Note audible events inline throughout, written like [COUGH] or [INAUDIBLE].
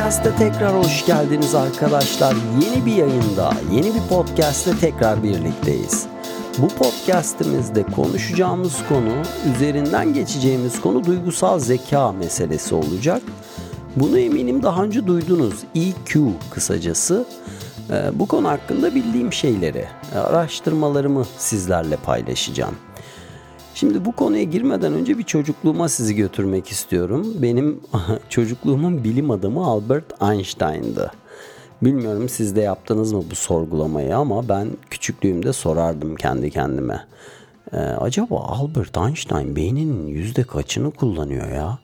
Podcast'e tekrar hoş geldiniz arkadaşlar. Yeni bir yayında, yeni bir podcast'te tekrar birlikteyiz. Bu podcast'imizde konuşacağımız konu, üzerinden geçeceğimiz konu duygusal zeka meselesi olacak. Bunu eminim daha önce duydunuz. EQ kısacası. Ee, bu konu hakkında bildiğim şeyleri, araştırmalarımı sizlerle paylaşacağım. Şimdi bu konuya girmeden önce bir çocukluğuma sizi götürmek istiyorum. Benim [LAUGHS] çocukluğumun bilim adamı Albert Einstein'dı. Bilmiyorum siz de yaptınız mı bu sorgulamayı ama ben küçüklüğümde sorardım kendi kendime. Ee, acaba Albert Einstein beyninin yüzde kaçını kullanıyor ya?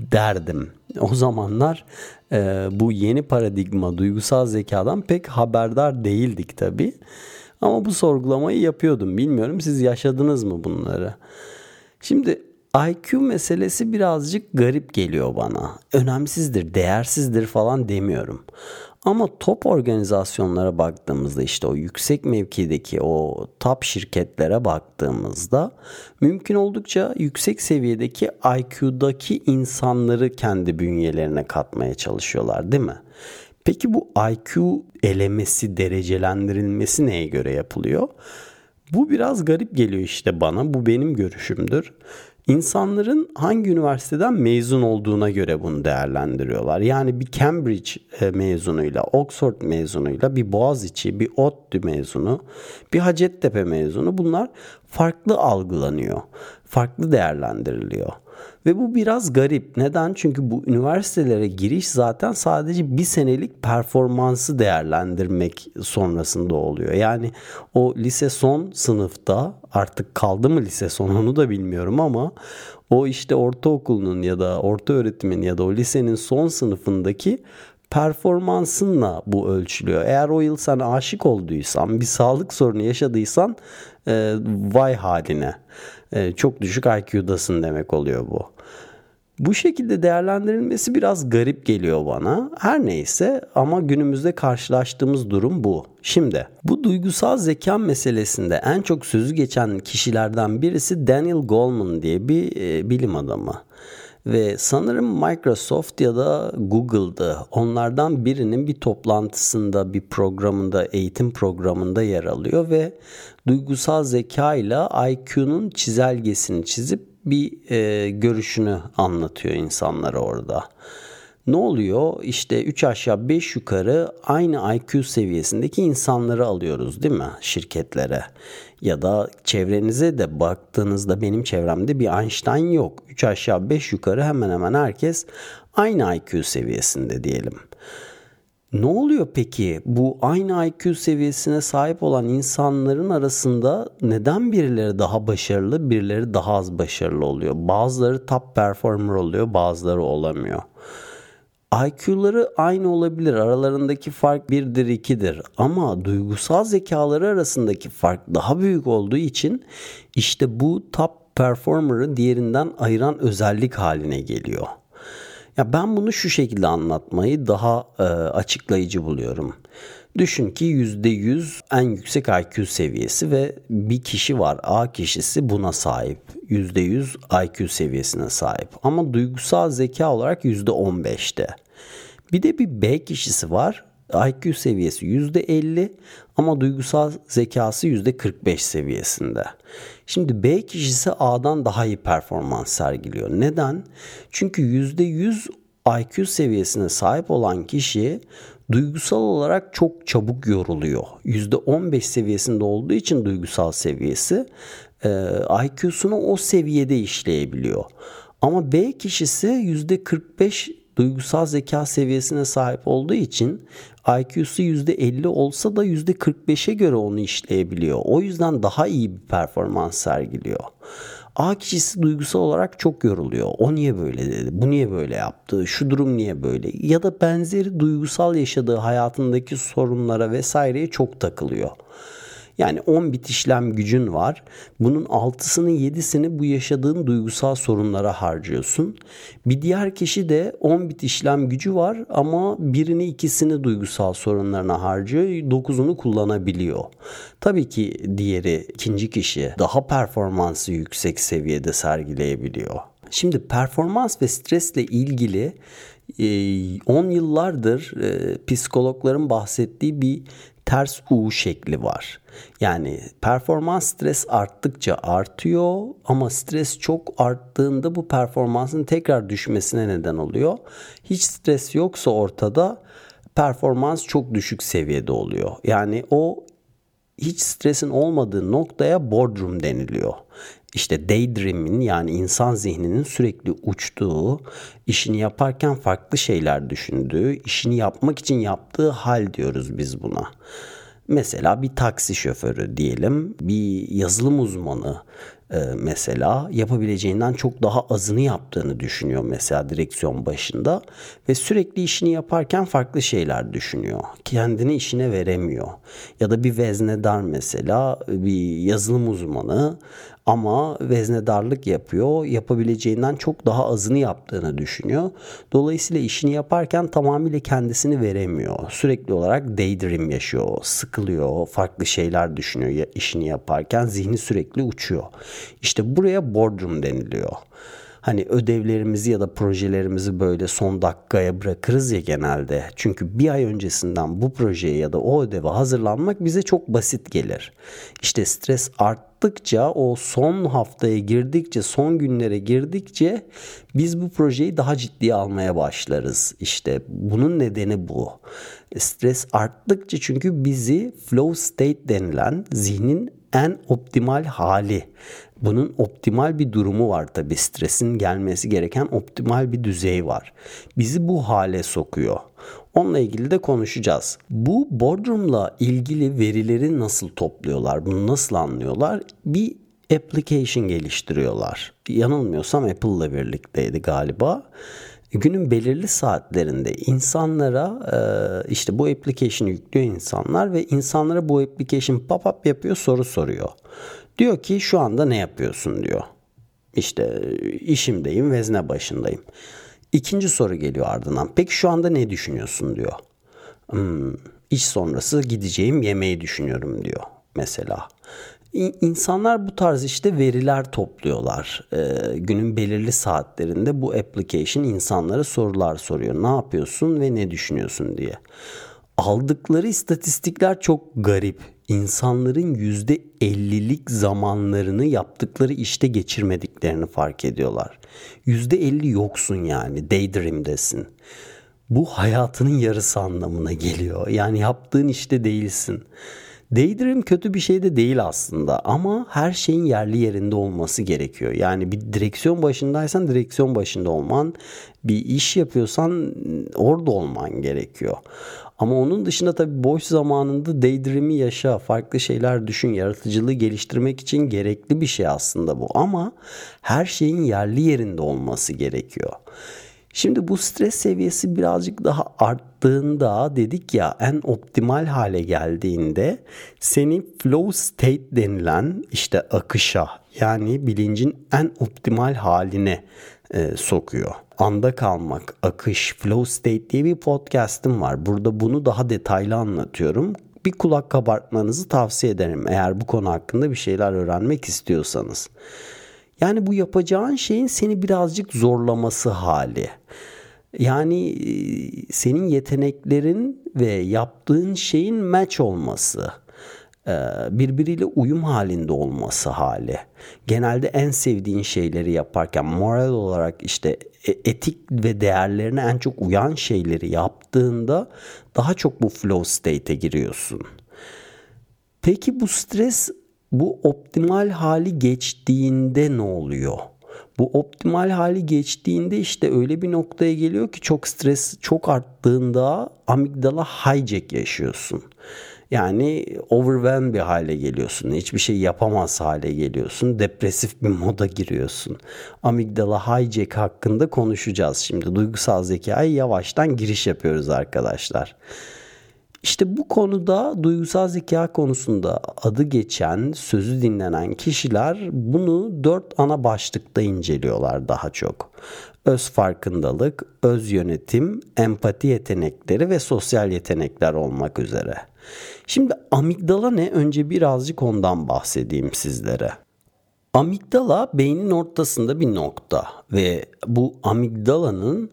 derdim. O zamanlar e, bu yeni paradigma duygusal zekadan pek haberdar değildik tabii. Ama bu sorgulamayı yapıyordum. Bilmiyorum siz yaşadınız mı bunları? Şimdi IQ meselesi birazcık garip geliyor bana. Önemsizdir, değersizdir falan demiyorum. Ama top organizasyonlara baktığımızda işte o yüksek mevkideki o top şirketlere baktığımızda mümkün oldukça yüksek seviyedeki IQ'daki insanları kendi bünyelerine katmaya çalışıyorlar değil mi? Peki bu IQ elemesi, derecelendirilmesi neye göre yapılıyor? Bu biraz garip geliyor işte bana. Bu benim görüşümdür. İnsanların hangi üniversiteden mezun olduğuna göre bunu değerlendiriyorlar. Yani bir Cambridge e, mezunuyla, Oxford mezunuyla, bir Boğaziçi, bir ODTÜ mezunu, bir Hacettepe mezunu bunlar farklı algılanıyor. Farklı değerlendiriliyor. Ve bu biraz garip. Neden? Çünkü bu üniversitelere giriş zaten sadece bir senelik performansı değerlendirmek sonrasında oluyor. Yani o lise son sınıfta artık kaldı mı lise son onu da bilmiyorum ama o işte ortaokulun ya da orta öğretimin ya da o lisenin son sınıfındaki performansınla bu ölçülüyor. Eğer o yıl sen aşık olduysan, bir sağlık sorunu yaşadıysan e, vay haline. E, çok düşük IQ'dasın demek oluyor bu. Bu şekilde değerlendirilmesi biraz garip geliyor bana. Her neyse ama günümüzde karşılaştığımız durum bu. Şimdi bu duygusal zeka meselesinde en çok sözü geçen kişilerden birisi Daniel Goleman diye bir e, bilim adamı. Ve sanırım Microsoft ya da Google'dı. Onlardan birinin bir toplantısında, bir programında, eğitim programında yer alıyor ve duygusal zeka ile IQ'nun çizelgesini çizip bir e, görüşünü anlatıyor insanlara orada. Ne oluyor? İşte 3 aşağı 5 yukarı aynı IQ seviyesindeki insanları alıyoruz değil mi şirketlere? Ya da çevrenize de baktığınızda benim çevremde bir Einstein yok. 3 aşağı 5 yukarı hemen hemen herkes aynı IQ seviyesinde diyelim. Ne oluyor peki? Bu aynı IQ seviyesine sahip olan insanların arasında neden birileri daha başarılı, birileri daha az başarılı oluyor? Bazıları top performer oluyor, bazıları olamıyor. IQ'ları aynı olabilir. Aralarındaki fark birdir, ikidir. Ama duygusal zekaları arasındaki fark daha büyük olduğu için işte bu top performer'ı diğerinden ayıran özellik haline geliyor. Ya ben bunu şu şekilde anlatmayı daha e, açıklayıcı buluyorum. Düşün ki %100 en yüksek IQ seviyesi ve bir kişi var A kişisi buna sahip. %100 IQ seviyesine sahip ama duygusal zeka olarak %15'te. Bir de bir B kişisi var. IQ seviyesi %50 ama duygusal zekası %45 seviyesinde. Şimdi B kişisi A'dan daha iyi performans sergiliyor. Neden? Çünkü %100 IQ seviyesine sahip olan kişi duygusal olarak çok çabuk yoruluyor. %15 seviyesinde olduğu için duygusal seviyesi IQ'sunu o seviyede işleyebiliyor. Ama B kişisi %45 duygusal zeka seviyesine sahip olduğu için IQ'su %50 olsa da %45'e göre onu işleyebiliyor. O yüzden daha iyi bir performans sergiliyor. A kişisi duygusal olarak çok yoruluyor. O niye böyle dedi? Bu niye böyle yaptı? Şu durum niye böyle? Ya da benzeri duygusal yaşadığı hayatındaki sorunlara vesaireye çok takılıyor. Yani 10 bit işlem gücün var. Bunun 6'sını 7'sini bu yaşadığın duygusal sorunlara harcıyorsun. Bir diğer kişi de 10 bit işlem gücü var ama birini ikisini duygusal sorunlarına harcıyor. 9'unu kullanabiliyor. Tabii ki diğeri ikinci kişi daha performansı yüksek seviyede sergileyebiliyor. Şimdi performans ve stresle ilgili 10 yıllardır psikologların bahsettiği bir ters U şekli var. Yani performans stres arttıkça artıyor ama stres çok arttığında bu performansın tekrar düşmesine neden oluyor. Hiç stres yoksa ortada performans çok düşük seviyede oluyor. Yani o hiç stresin olmadığı noktaya boardroom deniliyor. İşte daydream'in yani insan zihninin sürekli uçtuğu, işini yaparken farklı şeyler düşündüğü, işini yapmak için yaptığı hal diyoruz biz buna. Mesela bir taksi şoförü diyelim, bir yazılım uzmanı mesela yapabileceğinden çok daha azını yaptığını düşünüyor mesela direksiyon başında ve sürekli işini yaparken farklı şeyler düşünüyor. Kendini işine veremiyor. Ya da bir veznedar mesela bir yazılım uzmanı ama veznedarlık yapıyor. Yapabileceğinden çok daha azını yaptığını düşünüyor. Dolayısıyla işini yaparken tamamıyla kendisini veremiyor. Sürekli olarak daydream yaşıyor, sıkılıyor, farklı şeyler düşünüyor işini yaparken. Zihni sürekli uçuyor. İşte buraya boardroom deniliyor hani ödevlerimizi ya da projelerimizi böyle son dakikaya bırakırız ya genelde. Çünkü bir ay öncesinden bu projeye ya da o ödeve hazırlanmak bize çok basit gelir. İşte stres arttıkça o son haftaya girdikçe son günlere girdikçe biz bu projeyi daha ciddiye almaya başlarız. İşte bunun nedeni bu. Stres arttıkça çünkü bizi flow state denilen zihnin en optimal hali bunun optimal bir durumu var tabi stresin gelmesi gereken optimal bir düzey var. Bizi bu hale sokuyor. Onunla ilgili de konuşacağız. Bu boardroom'la ilgili verileri nasıl topluyorlar? Bunu nasıl anlıyorlar? Bir application geliştiriyorlar. Yanılmıyorsam Apple'la birlikteydi galiba. Günün belirli saatlerinde insanlara işte bu application'ı yüklüyor insanlar ve insanlara bu application pop-up yapıyor soru soruyor. Diyor ki şu anda ne yapıyorsun diyor. İşte işimdeyim, vezne başındayım. İkinci soru geliyor ardından. Peki şu anda ne düşünüyorsun diyor. Hmm, iş sonrası gideceğim yemeği düşünüyorum diyor mesela. İnsanlar bu tarz işte veriler topluyorlar. Ee, günün belirli saatlerinde bu application insanlara sorular soruyor. Ne yapıyorsun ve ne düşünüyorsun diye. Aldıkları istatistikler çok garip insanların yüzde ellilik zamanlarını yaptıkları işte geçirmediklerini fark ediyorlar. Yüzde elli yoksun yani daydream'desin. Bu hayatının yarısı anlamına geliyor. Yani yaptığın işte değilsin. Daydream kötü bir şey de değil aslında ama her şeyin yerli yerinde olması gerekiyor. Yani bir direksiyon başındaysan direksiyon başında olman, bir iş yapıyorsan orada olman gerekiyor. Ama onun dışında tabii boş zamanında daydream'i yaşa, farklı şeyler düşün, yaratıcılığı geliştirmek için gerekli bir şey aslında bu. Ama her şeyin yerli yerinde olması gerekiyor. Şimdi bu stres seviyesi birazcık daha arttığında dedik ya en optimal hale geldiğinde seni flow state denilen işte akışa yani bilincin en optimal haline e, sokuyor. Anda kalmak, akış, flow state diye bir podcast'ım var. Burada bunu daha detaylı anlatıyorum. Bir kulak kabartmanızı tavsiye ederim eğer bu konu hakkında bir şeyler öğrenmek istiyorsanız. Yani bu yapacağın şeyin seni birazcık zorlaması hali. Yani e, senin yeteneklerin ve yaptığın şeyin match olması birbiriyle uyum halinde olması hali. Genelde en sevdiğin şeyleri yaparken moral olarak işte e, etik ve değerlerine en çok uyan şeyleri yaptığında daha çok bu flow state'e giriyorsun. Peki bu stres bu optimal hali geçtiğinde ne oluyor? Bu optimal hali geçtiğinde işte öyle bir noktaya geliyor ki çok stres çok arttığında amigdala hijack yaşıyorsun. Yani overwhelmed bir hale geliyorsun. Hiçbir şey yapamaz hale geliyorsun. Depresif bir moda giriyorsun. Amigdala hijack hakkında konuşacağız şimdi. Duygusal zekaya yavaştan giriş yapıyoruz arkadaşlar. İşte bu konuda duygusal zeka konusunda adı geçen, sözü dinlenen kişiler bunu dört ana başlıkta inceliyorlar daha çok. Öz farkındalık, öz yönetim, empati yetenekleri ve sosyal yetenekler olmak üzere. Şimdi amigdala ne? Önce birazcık ondan bahsedeyim sizlere. Amigdala beynin ortasında bir nokta ve bu amigdalanın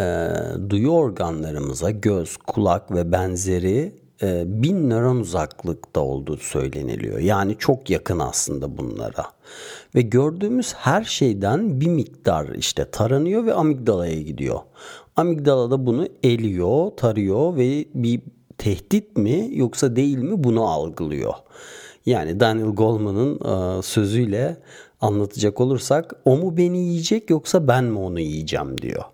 e, duyu organlarımıza göz, kulak ve benzeri e, bin nöron uzaklıkta olduğu söyleniliyor. Yani çok yakın aslında bunlara. Ve gördüğümüz her şeyden bir miktar işte taranıyor ve amigdalaya gidiyor. Amigdala da bunu eliyor, tarıyor ve bir tehdit mi yoksa değil mi bunu algılıyor. Yani Daniel Goleman'ın e, sözüyle anlatacak olursak o mu beni yiyecek yoksa ben mi onu yiyeceğim diyor.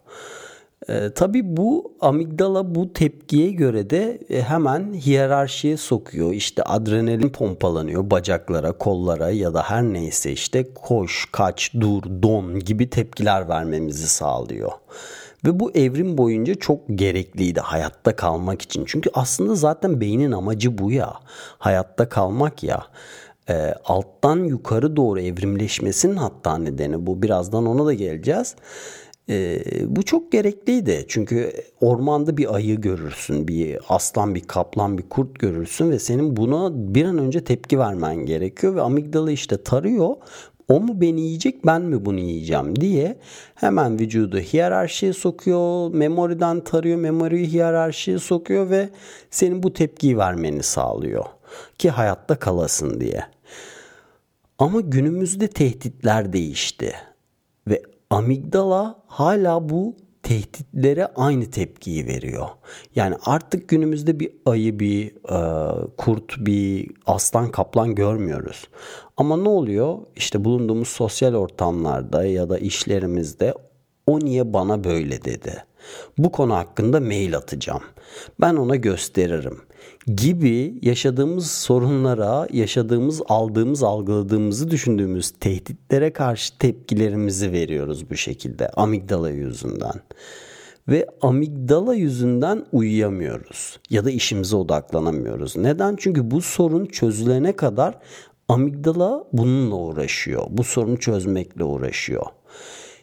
E, tabii bu amigdala bu tepkiye göre de e, hemen hiyerarşiye sokuyor. İşte adrenalin pompalanıyor bacaklara, kollara ya da her neyse işte koş, kaç, dur, don gibi tepkiler vermemizi sağlıyor. Ve bu evrim boyunca çok gerekliydi hayatta kalmak için. Çünkü aslında zaten beynin amacı bu ya. Hayatta kalmak ya. E, alttan yukarı doğru evrimleşmesinin hatta nedeni bu. Birazdan ona da geleceğiz. E, bu çok gerekliydi. Çünkü ormanda bir ayı görürsün, bir aslan, bir kaplan, bir kurt görürsün ve senin buna bir an önce tepki vermen gerekiyor ve amigdala işte tarıyor. O mu beni yiyecek ben mi bunu yiyeceğim diye hemen vücudu hiyerarşiye sokuyor. Memoriden tarıyor, memoriyi hiyerarşiye sokuyor ve senin bu tepkiyi vermeni sağlıyor. Ki hayatta kalasın diye. Ama günümüzde tehditler değişti. Ve amigdala hala bu tehditlere aynı tepkiyi veriyor. Yani artık günümüzde bir ayı, bir e, kurt, bir aslan, kaplan görmüyoruz. Ama ne oluyor? İşte bulunduğumuz sosyal ortamlarda ya da işlerimizde o niye bana böyle dedi. Bu konu hakkında mail atacağım. Ben ona gösteririm gibi yaşadığımız sorunlara, yaşadığımız, aldığımız, algıladığımızı düşündüğümüz tehditlere karşı tepkilerimizi veriyoruz bu şekilde amigdala yüzünden. Ve amigdala yüzünden uyuyamıyoruz ya da işimize odaklanamıyoruz. Neden? Çünkü bu sorun çözülene kadar amigdala bununla uğraşıyor. Bu sorunu çözmekle uğraşıyor.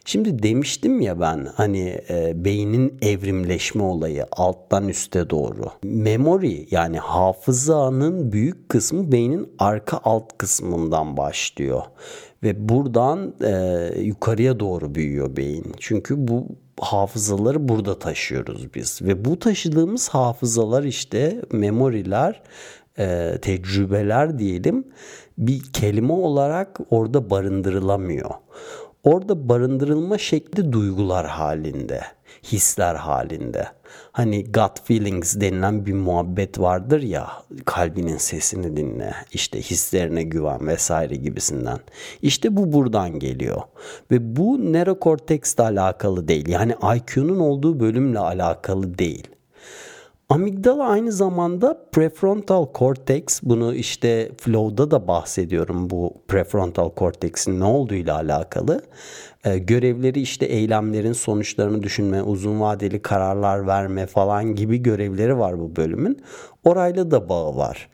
Şimdi demiştim ya ben hani e, beynin evrimleşme olayı alttan üste doğru. Memory yani hafızanın büyük kısmı beynin arka alt kısmından başlıyor. Ve buradan e, yukarıya doğru büyüyor beyin. Çünkü bu hafızaları burada taşıyoruz biz. Ve bu taşıdığımız hafızalar işte memoriler, e, tecrübeler diyelim bir kelime olarak orada barındırılamıyor. Orada barındırılma şekli duygular halinde, hisler halinde. Hani gut feelings denilen bir muhabbet vardır ya, kalbinin sesini dinle, işte hislerine güven vesaire gibisinden. İşte bu buradan geliyor. Ve bu nerokorteksle alakalı değil. Yani IQ'nun olduğu bölümle alakalı değil. Amigdala aynı zamanda prefrontal cortex bunu işte flow'da da bahsediyorum bu prefrontal cortex'in ne olduğuyla alakalı. Ee, görevleri işte eylemlerin sonuçlarını düşünme, uzun vadeli kararlar verme falan gibi görevleri var bu bölümün. Orayla da bağı var.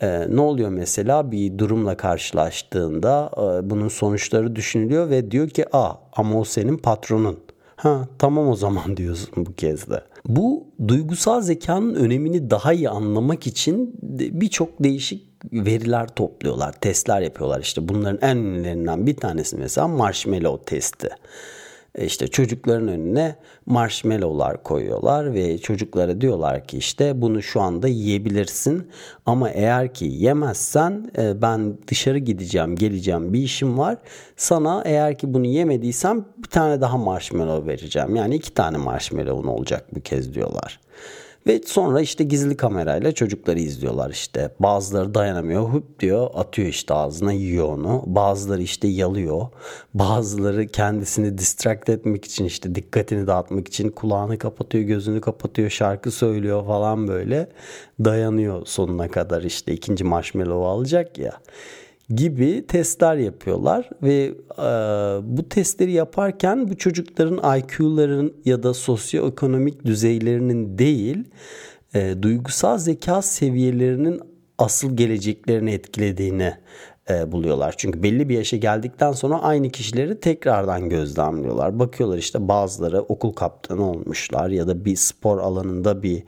Ee, ne oluyor mesela bir durumla karşılaştığında e, bunun sonuçları düşünülüyor ve diyor ki a ama o senin patronun. Ha tamam o zaman [LAUGHS] diyorsun bu kez de. Bu duygusal zekanın önemini daha iyi anlamak için birçok değişik veriler topluyorlar, testler yapıyorlar. İşte bunların en ünlülerinden bir tanesi mesela marshmallow testi. E, işte çocukların önüne marshmallowlar koyuyorlar ve çocuklara diyorlar ki işte bunu şu anda yiyebilirsin ama eğer ki yemezsen e, ben dışarı gideceğim geleceğim bir işim var sana eğer ki bunu yemediysem bir tane daha marshmallow vereceğim yani iki tane marshmallow'un olacak bu kez diyorlar. Ve sonra işte gizli kamerayla çocukları izliyorlar işte. Bazıları dayanamıyor hüp diyor atıyor işte ağzına yiyor onu. Bazıları işte yalıyor. Bazıları kendisini distract etmek için işte dikkatini dağıtmak için kulağını kapatıyor gözünü kapatıyor şarkı söylüyor falan böyle. Dayanıyor sonuna kadar işte ikinci marshmallow alacak ya gibi testler yapıyorlar ve e, bu testleri yaparken bu çocukların IQ'ların ya da sosyoekonomik düzeylerinin değil e, duygusal zeka seviyelerinin asıl geleceklerini etkilediğini e, buluyorlar. Çünkü belli bir yaşa geldikten sonra aynı kişileri tekrardan gözlemliyorlar. Bakıyorlar işte bazıları okul kaptanı olmuşlar ya da bir spor alanında bir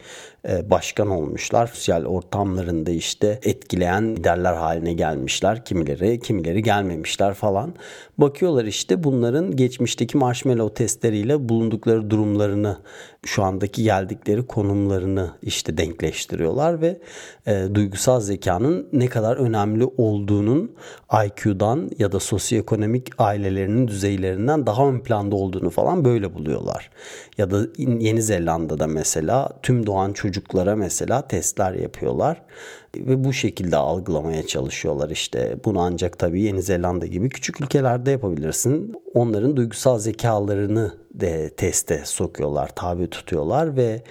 başkan olmuşlar. Sosyal ortamlarında işte etkileyen liderler haline gelmişler. Kimileri kimileri gelmemişler falan. Bakıyorlar işte bunların geçmişteki marshmallow testleriyle bulundukları durumlarını şu andaki geldikleri konumlarını işte denkleştiriyorlar ve e, duygusal zekanın ne kadar önemli olduğunun IQ'dan ya da sosyoekonomik ailelerinin düzeylerinden daha ön planda olduğunu falan böyle buluyorlar. Ya da Yeni Zelanda'da mesela tüm doğan çocuklara mesela testler yapıyorlar ve bu şekilde algılamaya çalışıyorlar işte. Bunu ancak tabii Yeni Zelanda gibi küçük ülkelerde yapabilirsin. Onların duygusal zekalarını de teste sokuyorlar, tabi tutuyorlar ve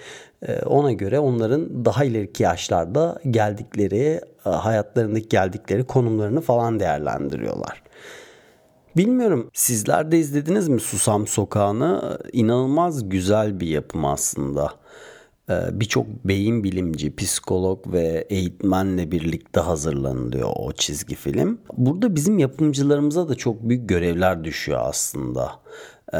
e, ona göre onların daha ileriki yaşlarda geldikleri, e, hayatlarındaki geldikleri konumlarını falan değerlendiriyorlar. Bilmiyorum sizler de izlediniz mi Susam Sokağı'nı? İnanılmaz güzel bir yapım aslında. Ee, birçok beyin bilimci, psikolog ve eğitmenle birlikte hazırlanılıyor o çizgi film. Burada bizim yapımcılarımıza da çok büyük görevler düşüyor aslında. Ee,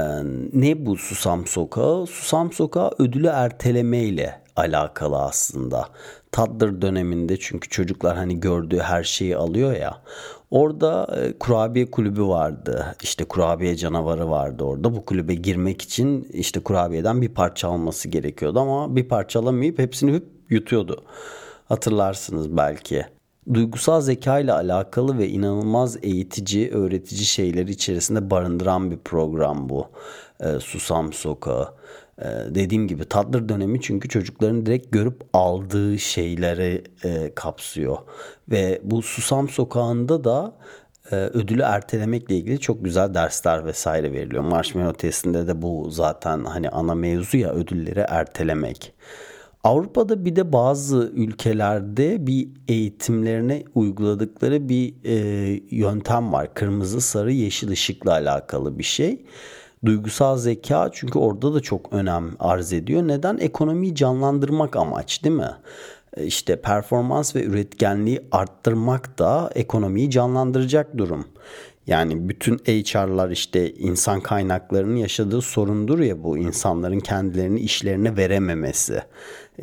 ne bu Susam Sokağı? Susam Sokağı ödülü erteleme ile alakalı aslında. Toddler döneminde çünkü çocuklar hani gördüğü her şeyi alıyor ya. Orada e, kurabiye kulübü vardı. İşte kurabiye canavarı vardı orada. Bu kulübe girmek için işte kurabiyeden bir parça alması gerekiyordu ama bir parça alamayıp hepsini hüp yutuyordu. Hatırlarsınız belki. Duygusal zeka ile alakalı ve inanılmaz eğitici, öğretici şeyleri içerisinde barındıran bir program bu. E, Susam Sokağı. Ee, dediğim gibi toddler dönemi çünkü çocukların direkt görüp aldığı şeyleri e, kapsıyor. Ve bu Susam Sokağı'nda da e, ödülü ertelemekle ilgili çok güzel dersler vesaire veriliyor. Marshmallow testinde de bu zaten hani ana mevzu ya ödülleri ertelemek. Avrupa'da bir de bazı ülkelerde bir eğitimlerine uyguladıkları bir e, yöntem var. Kırmızı, sarı, yeşil ışıkla alakalı bir şey. Duygusal zeka çünkü orada da çok önem arz ediyor. Neden? Ekonomiyi canlandırmak amaç değil mi? E, işte performans ve üretkenliği arttırmak da ekonomiyi canlandıracak durum. Yani bütün HR'lar işte insan kaynaklarının yaşadığı sorundur ya bu insanların kendilerini işlerine verememesi,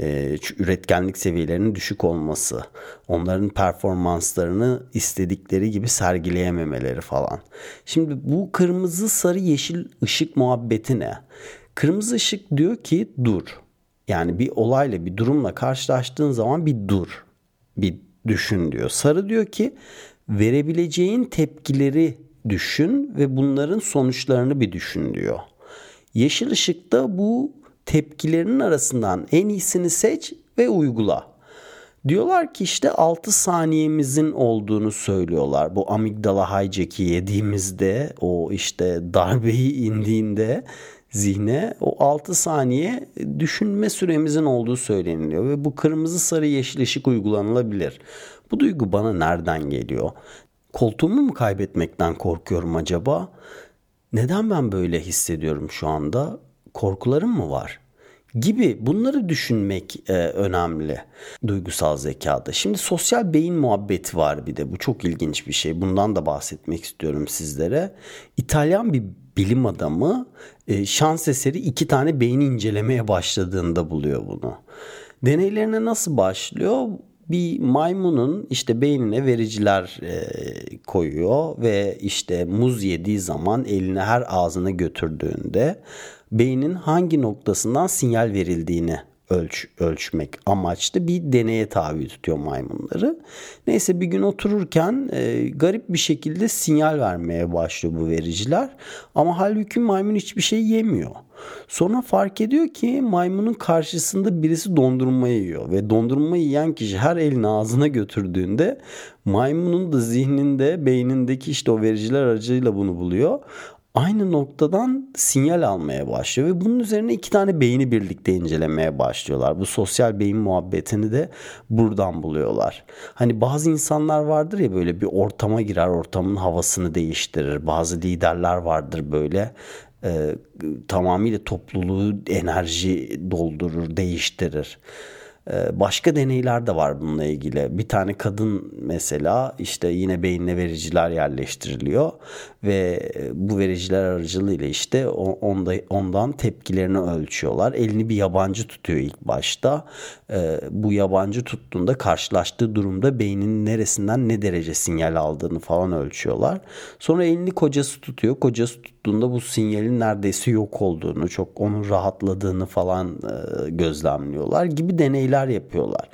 e, üretkenlik seviyelerinin düşük olması, onların performanslarını istedikleri gibi sergileyememeleri falan. Şimdi bu kırmızı sarı yeşil ışık muhabbeti ne? Kırmızı ışık diyor ki dur. Yani bir olayla bir durumla karşılaştığın zaman bir dur. Bir düşün diyor. Sarı diyor ki verebileceğin tepkileri düşün ve bunların sonuçlarını bir düşün diyor. Yeşil ışıkta bu tepkilerinin arasından en iyisini seç ve uygula. Diyorlar ki işte 6 saniyemizin olduğunu söylüyorlar. Bu amigdala hijack'i yediğimizde o işte darbeyi indiğinde zihne o 6 saniye düşünme süremizin olduğu söyleniliyor ve bu kırmızı sarı yeşil ışık uygulanılabilir. Bu duygu bana nereden geliyor? Koltuğumu mu kaybetmekten korkuyorum acaba? Neden ben böyle hissediyorum şu anda? Korkularım mı var? gibi bunları düşünmek e, önemli duygusal zekada. Şimdi sosyal beyin muhabbeti var bir de bu çok ilginç bir şey. Bundan da bahsetmek istiyorum sizlere. İtalyan bir bilim adamı e, şans eseri iki tane beyni incelemeye başladığında buluyor bunu. Deneylerine nasıl başlıyor? Bir maymunun işte beynine vericiler e, koyuyor ve işte muz yediği zaman eline her ağzına götürdüğünde beynin hangi noktasından sinyal verildiğini ölç, ölçmek amaçlı bir deneye tabi tutuyor maymunları. Neyse bir gün otururken e, garip bir şekilde sinyal vermeye başlıyor bu vericiler. Ama halbuki maymun hiçbir şey yemiyor. Sonra fark ediyor ki maymunun karşısında birisi dondurma yiyor ve dondurma yiyen kişi her elini ağzına götürdüğünde maymunun da zihninde, beynindeki işte o vericiler aracıyla bunu buluyor aynı noktadan sinyal almaya başlıyor ve bunun üzerine iki tane beyni birlikte incelemeye başlıyorlar. Bu sosyal beyin muhabbetini de buradan buluyorlar. Hani bazı insanlar vardır ya böyle bir ortama girer, ortamın havasını değiştirir. Bazı liderler vardır böyle e, tamamıyla topluluğu enerji doldurur, değiştirir. Ee, başka deneyler de var bununla ilgili. Bir tane kadın mesela işte yine beynine vericiler yerleştiriliyor ve e, bu vericiler aracılığıyla işte onda, ondan tepkilerini ölçüyorlar. Elini bir yabancı tutuyor ilk başta. Ee, bu yabancı tuttuğunda karşılaştığı durumda beynin neresinden ne derece sinyal aldığını falan ölçüyorlar. Sonra elini kocası tutuyor. Kocası tuttuğunda bu sinyalin neredeyse yok olduğunu, çok onun rahatladığını falan e, gözlemliyorlar gibi deneyler yapıyorlar.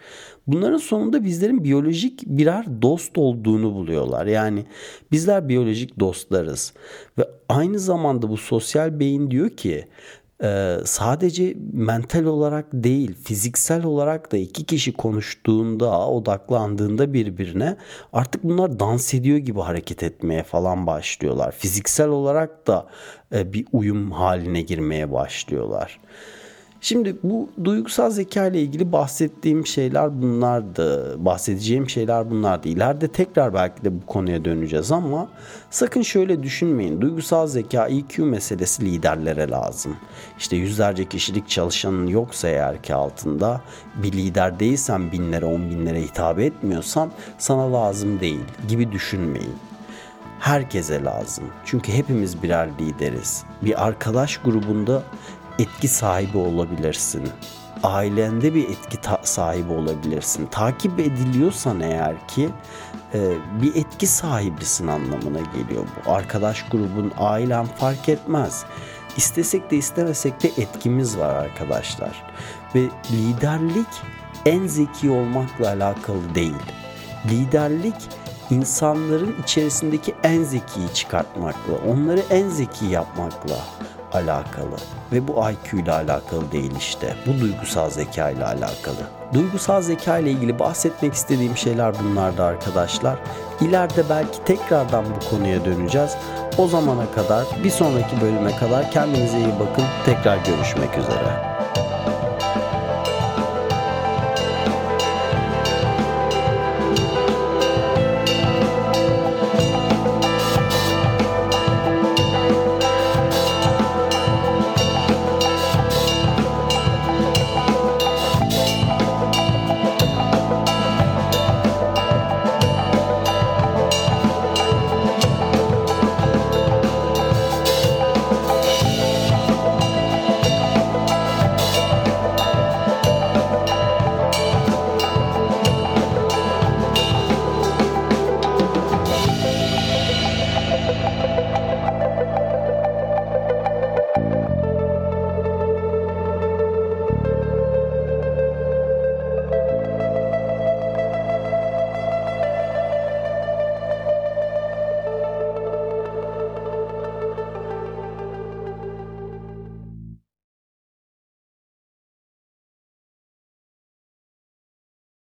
Bunların sonunda bizlerin biyolojik birer dost olduğunu buluyorlar. Yani bizler biyolojik dostlarız ve aynı zamanda bu sosyal beyin diyor ki ee, sadece mental olarak değil fiziksel olarak da iki kişi konuştuğunda odaklandığında birbirine artık bunlar dans ediyor gibi hareket etmeye falan başlıyorlar. Fiziksel olarak da e, bir uyum haline girmeye başlıyorlar. Şimdi bu duygusal zeka ile ilgili bahsettiğim şeyler bunlardı. Bahsedeceğim şeyler bunlardı. İleride tekrar belki de bu konuya döneceğiz ama sakın şöyle düşünmeyin. Duygusal zeka EQ meselesi liderlere lazım. İşte yüzlerce kişilik çalışanın yoksa eğer ki altında bir lider değilsen binlere on binlere hitap etmiyorsan sana lazım değil gibi düşünmeyin herkese lazım. Çünkü hepimiz birer lideriz. Bir arkadaş grubunda etki sahibi olabilirsin. Ailende bir etki sahibi olabilirsin. Takip ediliyorsan eğer ki e, bir etki sahibisin anlamına geliyor bu. Arkadaş grubun, ailen fark etmez. İstesek de istemesek de etkimiz var arkadaşlar. Ve liderlik en zeki olmakla alakalı değil. Liderlik insanların içerisindeki en zekiyi çıkartmakla, onları en zeki yapmakla alakalı ve bu IQ ile alakalı değil işte. Bu duygusal zeka ile alakalı. Duygusal zeka ile ilgili bahsetmek istediğim şeyler bunlardı arkadaşlar. İleride belki tekrardan bu konuya döneceğiz. O zamana kadar bir sonraki bölüme kadar kendinize iyi bakın. Tekrar görüşmek üzere.